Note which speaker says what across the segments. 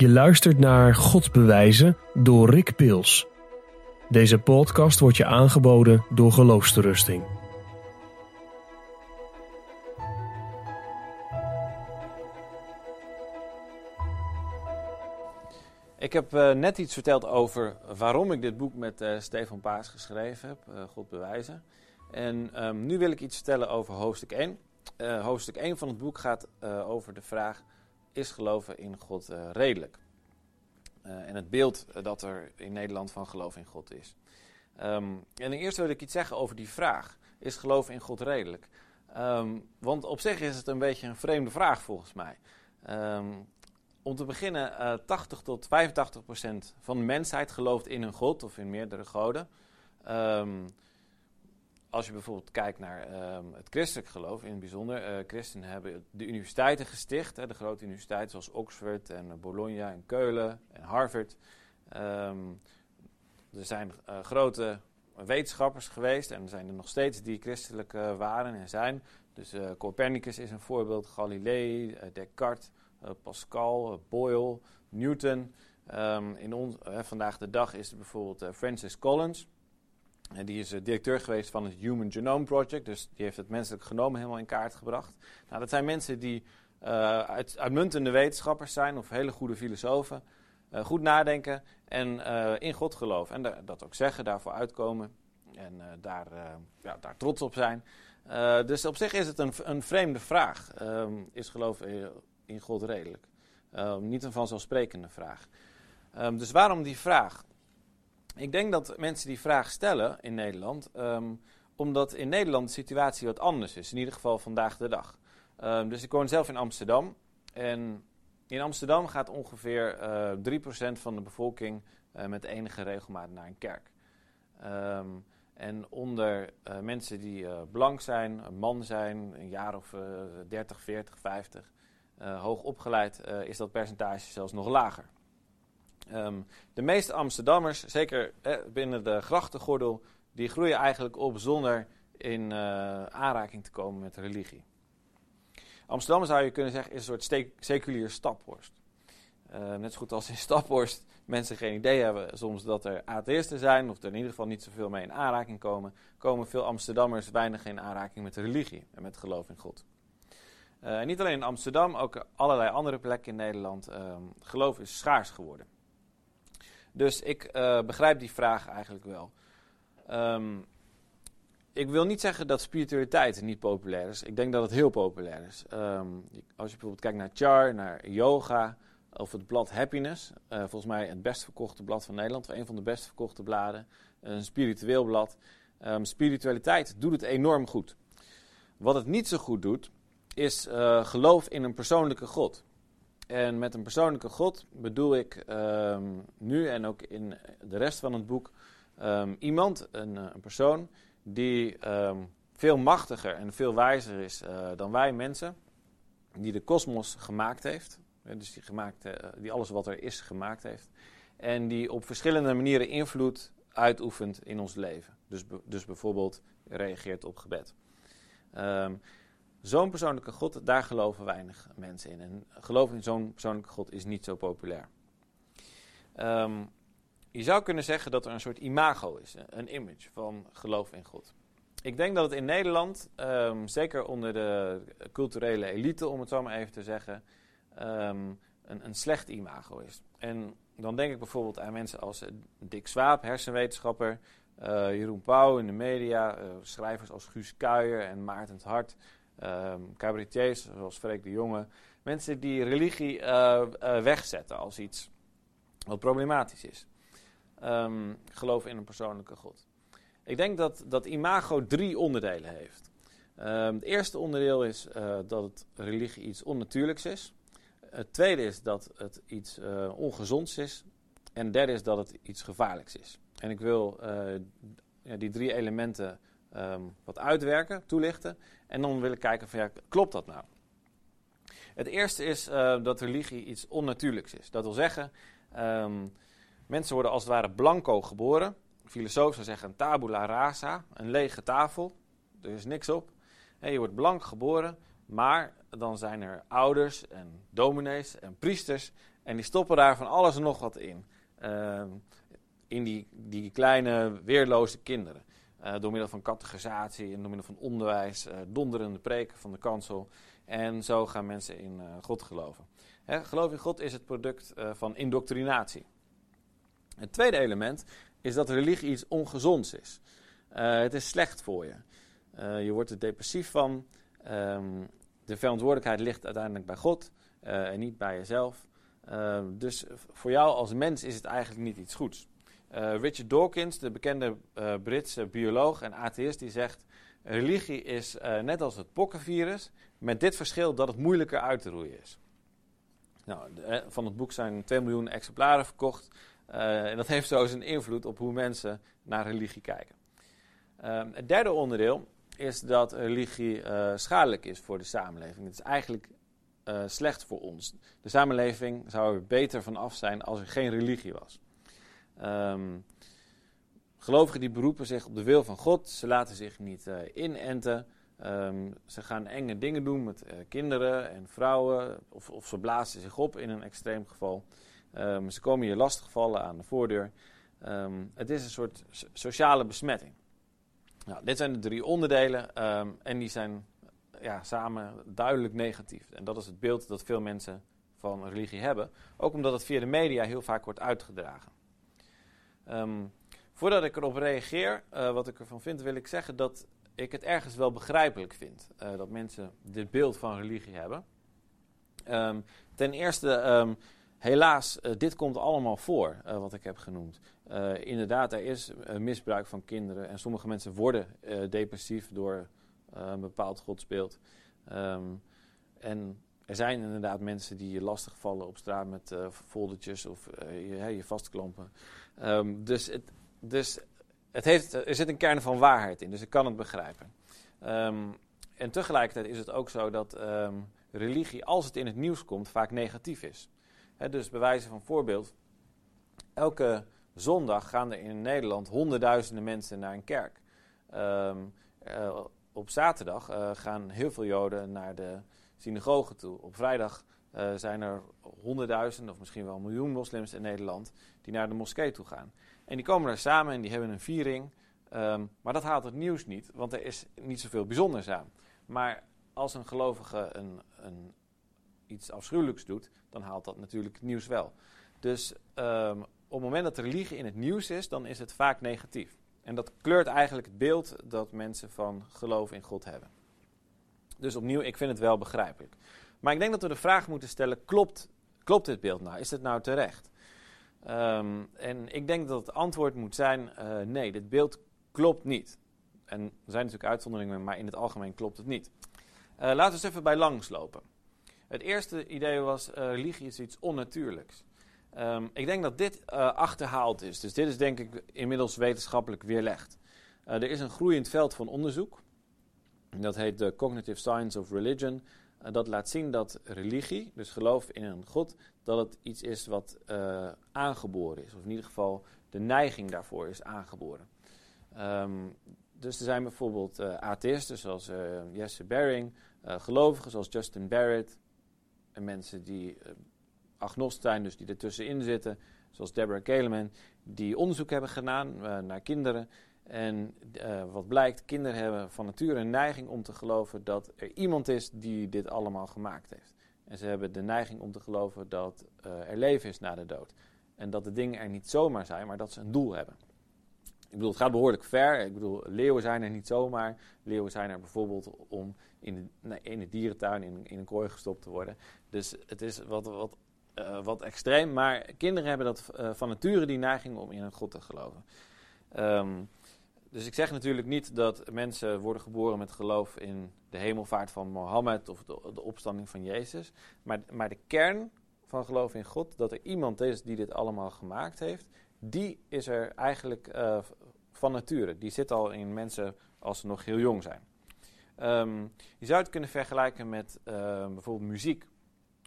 Speaker 1: Je luistert naar Godsbewijzen door Rick Pils. Deze podcast wordt je aangeboden door Geloofsterusting.
Speaker 2: Ik heb uh, net iets verteld over waarom ik dit boek met uh, Stefan Paas geschreven heb, uh, God bewijzen. En um, nu wil ik iets vertellen over hoofdstuk 1. hoofdstuk 1 van het boek gaat over de vraag: is geloven in God redelijk? en het beeld dat er in Nederland van geloof in God is. Um, en eerst wil ik iets zeggen over die vraag: is geloven in God redelijk? Um, want op zich is het een beetje een vreemde vraag volgens mij. Om te beginnen, uh, 80 tot 85 procent van de mensheid gelooft in een god of in meerdere goden. Als je bijvoorbeeld kijkt naar um, het christelijk geloof, in het bijzonder, uh, christenen hebben de universiteiten gesticht, hè, de grote universiteiten zoals Oxford en uh, Bologna en Keulen en Harvard. Um, er zijn uh, grote wetenschappers geweest en er zijn er nog steeds die christelijk waren en zijn. Dus Copernicus is een voorbeeld, Galilei, Descartes. Eh, Pascal, eh, Boyle, Newton. Um, in vandaag de dag is er bijvoorbeeld Francis Collins. Die is directeur geweest van het Human Genome Project. Dus die heeft het menselijk genoom helemaal in kaart gebracht. Nou, dat zijn mensen die uit, uitmuntende wetenschappers zijn of hele goede filosofen. goed nadenken en in God geloven. En dat ook zeggen, daarvoor uitkomen. En daar, ja, daar trots op zijn. dus op zich is het een, een vreemde vraag. Um, is geloof in God redelijk? Um, niet een vanzelfsprekende vraag. Um, dus waarom die vraag? Ik denk dat mensen die vraag stellen in Nederland, um, omdat in Nederland de situatie wat anders is. In ieder geval vandaag de dag. dus ik woon zelf in Amsterdam. En in Amsterdam gaat ongeveer uh, 3% van de bevolking uh, met enige regelmaat naar een kerk. en onder uh, mensen die blank zijn, een man zijn, een jaar of 30, 40, 50, uh, hoog opgeleid is dat percentage zelfs nog lager. Um, de meeste Amsterdammers, zeker eh, binnen de grachtengordel, die groeien eigenlijk op zonder in uh, aanraking te komen met religie. Amsterdam zou je kunnen zeggen is een soort seculier staphorst. Uh, net zo goed als in Staphorst mensen geen idee hebben soms dat er atheïsten zijn, of er in ieder geval niet zoveel mee in aanraking komen, komen veel Amsterdammers weinig in aanraking met religie en met geloof in God. Uh, niet alleen in Amsterdam, ook allerlei andere plekken in Nederland. Uh, geloof is schaars geworden. Dus ik uh, begrijp die vraag eigenlijk wel. Um, ik wil niet zeggen dat spiritualiteit niet populair is. Ik denk dat het heel populair is. Um, als je bijvoorbeeld kijkt naar char, naar yoga of het blad Happiness. Uh, volgens mij het best verkochte blad van Nederland. Of een van de best verkochte bladen. Een spiritueel blad. Um, spiritualiteit doet het enorm goed. Wat het niet zo goed doet, is uh, geloof in een persoonlijke God. En met een persoonlijke God bedoel ik um, nu en ook in de rest van het boek um, iemand, een, eh, een, persoon, die um, veel machtiger en veel wijzer is uh, dan wij mensen, die de kosmos gemaakt heeft, dus die, gemaakt, uh, die alles wat er is gemaakt heeft, en die op verschillende manieren invloed uitoefent in ons leven. Dus, dus bijvoorbeeld reageert op gebed. Um, Zo'n persoonlijke God, daar geloven weinig mensen in. En geloof in zo'n persoonlijke God is niet zo populair. Um, je zou kunnen zeggen dat er een soort imago is, een image van geloof in God. Ik denk dat het in Nederland, um, zeker onder de culturele elite, om het zo maar even te zeggen, um, een, een slecht imago is. En dan denk ik bijvoorbeeld aan mensen als Dick Swaap, hersenwetenschapper, uh, Jeroen Pauw in de media, uh, schrijvers als Guus Kuijer en Maarten het Hart um, cabaretiers zoals Freek de Jonge. Mensen die religie uh, uh, wegzetten als iets wat problematisch is. Um, geloof in een persoonlijke God. Ik denk dat, dat imago drie onderdelen heeft. Um, het eerste onderdeel is uh, dat het religie iets onnatuurlijks is. Het tweede is dat het iets ongezonds is. En het derde is dat het iets gevaarlijks is. En ik wil die drie elementen um, wat uitwerken, toelichten. En dan willen kijken van ja, klopt dat nou? Het eerste is uh, dat religie iets onnatuurlijks is. Dat wil zeggen, um, mensen worden als het ware blanco geboren. Filosoof zou zeggen tabula rasa, een lege tafel. Er is niks op. Je wordt blank geboren, maar dan zijn er ouders en dominees en priesters En die stoppen daar van alles en nog wat in. Ehm, in die, die kleine, weerloze kinderen. Uh, door middel van categorisatie en door middel van onderwijs, uh, donderende preken van de kansel. En zo gaan mensen in uh, God geloven. Hè, geloof in God is het product van indoctrinatie. Het tweede element is dat religie iets ongezonds is. het is slecht voor je. je wordt er depressief van. Um, de verantwoordelijkheid ligt uiteindelijk bij God en niet bij jezelf. Ehm, dus voor jou als mens is het eigenlijk niet iets goeds. Uh, Richard Dawkins, de bekende uh, Britse bioloog en atheïst, die zegt: religie is uh, net als het pokkenvirus, met dit verschil dat het moeilijker uit te roeien is. Nou, van het boek zijn 2 miljoen exemplaren verkocht. en dat heeft zo zijn invloed op hoe mensen naar religie kijken. Ehm, het derde onderdeel is dat religie schadelijk is voor de samenleving. Het is eigenlijk slecht voor ons. De samenleving zou er beter van af zijn als er geen religie was. Um, gelovigen die beroepen zich op de wil van God. Ze laten zich niet uh, inenten. Um, ze gaan enge dingen doen met uh, kinderen en vrouwen. Of, of, ze blazen zich op in een extreem geval. Um, ze komen hier lastigvallen aan de voordeur. het is een soort sociale besmetting. Nou, dit zijn de drie onderdelen. en die zijn ja, samen duidelijk negatief. En dat is het beeld dat veel mensen van religie hebben. Ook omdat het via de media heel vaak wordt uitgedragen. Um, voordat ik erop reageer, uh, wat ik ervan vind, wil ik zeggen dat ik het ergens wel begrijpelijk vind. Uh, dat mensen dit beeld van religie hebben. Um, ten eerste, um, helaas, uh, dit komt allemaal voor, wat ik heb genoemd. inderdaad, er is misbruik van kinderen en sommige mensen worden depressief door een bepaald godsbeeld. en er zijn inderdaad mensen die je lastig vallen op straat met foldertjes of je, je vastklampen. Um, dus het, dus het heeft, er zit een kern van waarheid in, dus ik kan het begrijpen. Um, en tegelijkertijd is het ook zo dat um, religie, als het in het nieuws komt, vaak negatief is. Dus bij wijze van voorbeeld, elke zondag gaan er in Nederland honderdduizenden mensen naar een kerk. Uh, op zaterdag gaan heel veel Joden naar de synagoge toe. Op vrijdag uh, zijn er honderdduizenden of misschien wel een miljoen moslims in Nederland die naar de moskee toe gaan. En die komen daar samen en die hebben een viering. Um, maar dat haalt het nieuws niet, want er is niet zoveel bijzonders aan. Maar als een gelovige een, een, iets afschuwelijks doet, dan haalt dat natuurlijk het nieuws wel. Dus um, op het moment dat religie in het nieuws is, dan is het vaak negatief. En dat kleurt eigenlijk het beeld dat mensen van geloof in God hebben. Dus opnieuw, ik vind het wel begrijpelijk. Maar ik denk dat we de vraag moeten stellen: klopt, klopt dit beeld nou? Is dit nou terecht? Um, en ik denk dat het antwoord moet zijn: uh, nee, dit beeld klopt niet. En er zijn natuurlijk uitzonderingen, maar in het algemeen klopt het niet. Uh, laten we eens even bij langslopen. Het eerste idee was: uh, religie is iets onnatuurlijks. Um, ik denk dat dit achterhaald is. Dus dit is denk ik inmiddels wetenschappelijk weerlegd. er is een groeiend veld van onderzoek. Dat heet de Cognitive Science of Religion dat laat zien dat religie, dus geloof in een God, dat het iets is wat uh, aangeboren is. Of in ieder geval de neiging daarvoor is aangeboren. Um, dus er zijn bijvoorbeeld uh, atheïsten zoals uh, Jesse Baring, gelovigen zoals Justin Barrett, en mensen die agnost zijn, dus die ertussenin zitten, zoals Deborah Keleman, die onderzoek hebben gedaan naar kinderen en uh, wat blijkt, kinderen hebben van nature een neiging om te geloven dat er iemand is die dit allemaal gemaakt heeft. En ze hebben de neiging om te geloven dat uh, er leven is na de dood. En dat de dingen er niet zomaar zijn, maar dat ze een doel hebben. Ik bedoel, het gaat behoorlijk ver. Ik bedoel, leeuwen zijn er niet zomaar. Leeuwen zijn er bijvoorbeeld om in de, in dierentuin in, een kooi gestopt te worden. Dus het is wat, wat, uh, wat extreem. Maar kinderen hebben dat van nature die neiging om in een God te geloven. Um, dus ik zeg natuurlijk niet dat mensen worden geboren met geloof in de hemelvaart van Mohammed of de, opstanding van Jezus. Maar, maar de kern van geloof in God, dat er iemand is die dit allemaal gemaakt heeft, die is er eigenlijk uh, van nature. Die zit al in mensen als ze nog heel jong zijn. Um, je zou het kunnen vergelijken met uh, bijvoorbeeld muziek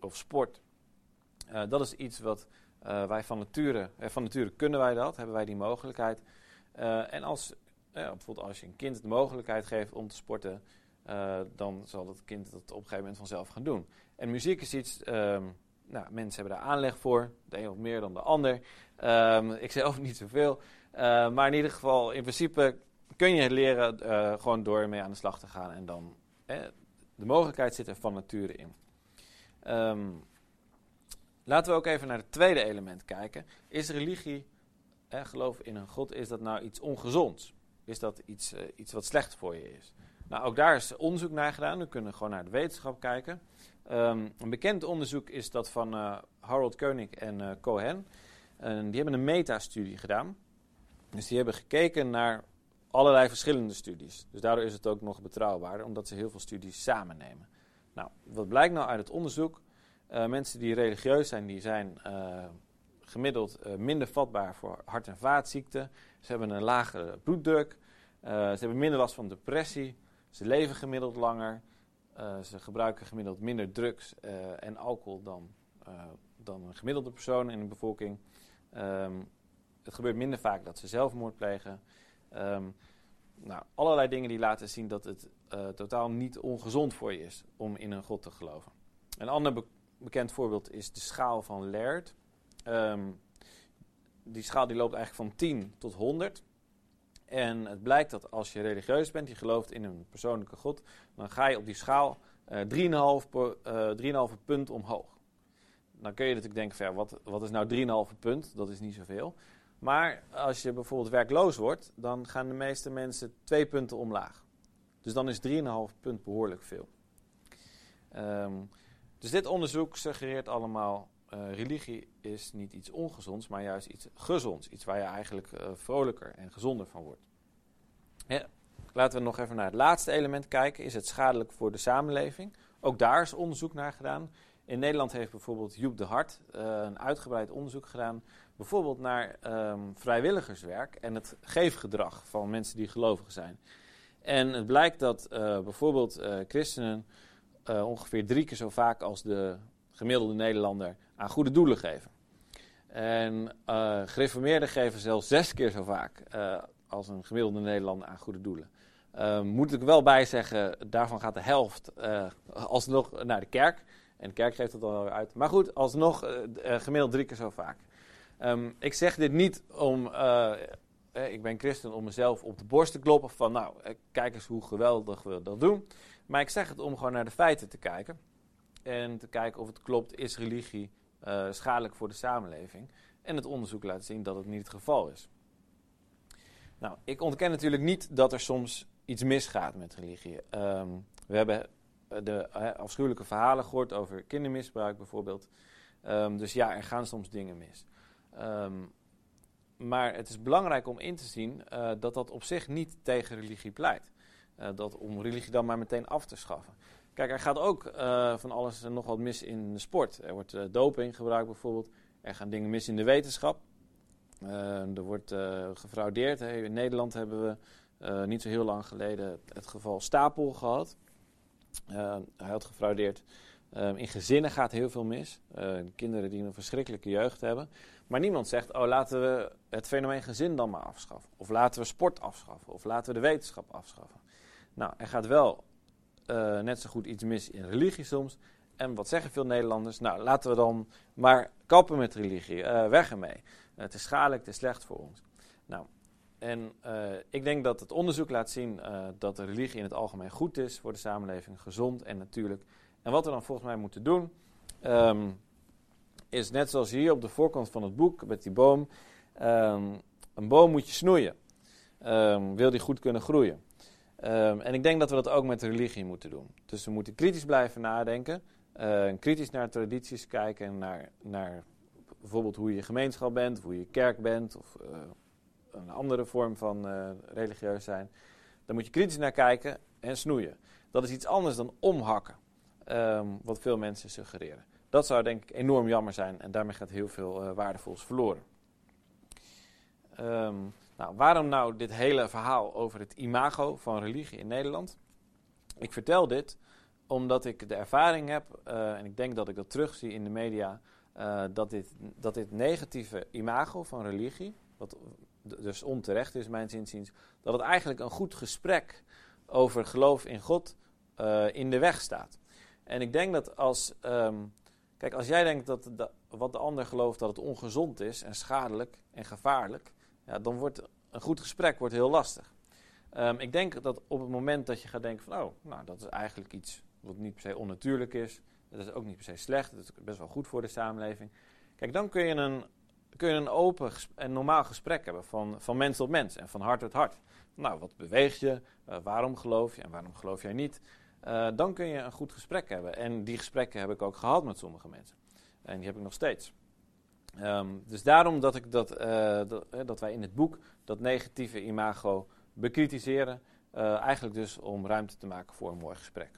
Speaker 2: of sport. Uh, dat is iets wat wij van nature, van nature kunnen wij dat, hebben wij die mogelijkheid. en als bijvoorbeeld als je een kind de mogelijkheid geeft om te sporten, uh, dan zal dat kind dat op een gegeven moment vanzelf gaan doen. En muziek is iets, um, nou, mensen hebben daar aanleg voor, de een wat meer dan de ander. Um, ik zelf niet zoveel. Uh, maar in ieder geval, in principe kun je het leren uh, gewoon door mee aan de slag te gaan. En dan, de mogelijkheid zit er van nature in. Um, laten we ook even naar het tweede element kijken. Is religie, hè, geloof in een God, is dat nou iets ongezonds? Is dat iets, uh, iets wat slecht voor je is? Nou, ook daar is onderzoek naar gedaan. We kunnen gewoon naar de wetenschap kijken. Um, een bekend onderzoek is dat van uh, Harold Koenig en uh, Cohen. En die hebben een metastudie gedaan. Dus die hebben gekeken naar allerlei verschillende studies. Dus daardoor is het ook nog betrouwbaarder, omdat ze heel veel studies samen nemen. Nou, wat blijkt nou uit het onderzoek? Mensen die religieus zijn, die zijn gemiddeld minder vatbaar voor hart- en vaatziekten. Ze hebben een lagere bloeddruk. ze hebben minder last van depressie. Ze leven gemiddeld langer. Uh, ze gebruiken gemiddeld minder drugs en alcohol dan, dan een gemiddelde persoon in de bevolking. Um, het gebeurt minder vaak dat ze zelfmoord plegen. Um, nou, allerlei dingen die laten zien dat het totaal niet ongezond voor je is om in een God te geloven. Een ander be bekend voorbeeld is de schaal van Laird. Um, die schaal die loopt eigenlijk van 10 tot 100. En het blijkt dat als je religieus bent, je gelooft in een persoonlijke God, dan ga je op die schaal uh, 3,5 uh, punt omhoog. Dan kun je natuurlijk denken, ver, wat, wat is nou 3,5 punt? Dat is niet zoveel. Maar als je bijvoorbeeld werkloos wordt, dan gaan de meeste mensen twee punten omlaag. Dus dan is 3,5 punt behoorlijk veel. Um, dus dit onderzoek suggereert allemaal, uh, religie is niet iets ongezonds, maar juist iets gezonds. Iets waar je eigenlijk uh, vrolijker en gezonder van wordt. Laten we nog even naar het laatste element kijken. Is het schadelijk voor de samenleving? Ook daar is onderzoek naar gedaan. In Nederland heeft bijvoorbeeld Joep de Hart uh, een uitgebreid onderzoek gedaan. Bijvoorbeeld naar um, vrijwilligerswerk en het geefgedrag van mensen die gelovig zijn. En het blijkt dat bijvoorbeeld christenen ongeveer drie keer zo vaak als de gemiddelde Nederlander aan goede doelen geven. En gereformeerden geven zelfs zes keer zo vaak als een gemiddelde Nederlander aan goede doelen. Uh, moet ik wel bij zeggen, daarvan gaat de helft alsnog naar de kerk. En de kerk geeft het dan weer uit. Maar goed, alsnog gemiddeld drie keer zo vaak. Um, ik zeg dit niet om, ik ben christen, om mezelf op de borst te kloppen van nou, kijk eens hoe geweldig we dat doen. Maar ik zeg het om gewoon naar de feiten te kijken. En te kijken of het klopt, is religie schadelijk voor de samenleving? En het onderzoek laat zien dat het niet het geval is. Nou, ik ontken natuurlijk niet dat er soms iets misgaat met religie. Um, we hebben de uh, afschuwelijke verhalen gehoord over kindermisbruik bijvoorbeeld. Um, dus ja, er gaan soms dingen mis. Um, maar het is belangrijk om in te zien dat dat op zich niet tegen religie pleit. Dat om religie dan maar meteen af te schaffen. Kijk, er gaat ook van alles en nog wat mis in de sport. Er wordt doping gebruikt bijvoorbeeld. Er gaan dingen mis in de wetenschap. Uh, er wordt uh, gefraudeerd. In Nederland hebben we uh, niet zo heel lang geleden het geval Stapel gehad. hij had gefraudeerd. in gezinnen gaat heel veel mis. kinderen die een verschrikkelijke jeugd hebben. Maar niemand zegt, oh laten we het fenomeen gezin dan maar afschaffen. Of laten we sport afschaffen. Of laten we de wetenschap afschaffen. Nou, er gaat wel net zo goed iets mis in religie soms. En wat zeggen veel Nederlanders? Nou, laten we dan maar kappen met religie. weg ermee. Het is schadelijk, het is slecht voor ons. Nou, en uh, ik denk dat het onderzoek laat zien dat de religie in het algemeen goed is voor de samenleving, gezond en natuurlijk. En wat we dan volgens mij moeten doen, um, is net zoals hier op de voorkant van het boek met die boom. Um, een boom moet je snoeien. Um, wil die goed kunnen groeien. En ik denk dat we dat ook met religie moeten doen. Dus we moeten kritisch blijven nadenken. Uh, kritisch naar tradities kijken en naar, naar bijvoorbeeld hoe je gemeenschap bent, hoe je kerk bent of uh, een andere vorm van uh, religieus zijn. Dan moet je kritisch naar kijken en snoeien. Dat is iets anders dan omhakken, um, wat veel mensen suggereren. Dat zou denk ik enorm jammer zijn en daarmee gaat heel veel waardevols verloren. Um, nou, waarom nou dit hele verhaal over het imago van religie in Nederland? Ik vertel dit omdat ik de ervaring heb, uh, en ik denk dat ik dat terugzie in de media, uh, dat, dit, dat dit negatieve imago van religie, wat dus onterecht is, mijn zinziens, dat het eigenlijk een goed gesprek over geloof in God uh, in de weg staat. En ik denk dat als um, Kijk, als jij denkt dat wat de ander gelooft dat het ongezond is en schadelijk en gevaarlijk, ja, dan wordt een goed gesprek wordt heel lastig. Ehm, ik denk dat op het moment dat je gaat denken van, oh, nou, dat is eigenlijk iets wat niet per se onnatuurlijk is, dat is ook niet per se slecht, dat is best wel goed voor de samenleving. Kijk, dan kun je een, kun je een open en normaal gesprek hebben van, van mens tot mens en van hart tot hart. Nou, wat beweegt je? Uh, waarom geloof je en waarom geloof jij niet? Uh, dan kun je een goed gesprek hebben. En die gesprekken heb ik ook gehad met sommige mensen. En die heb ik nog steeds. Um, dus daarom dat, ik dat, uh, dat, dat, wij in het boek dat negatieve imago bekritiseren. eigenlijk dus om ruimte te maken voor een mooi gesprek.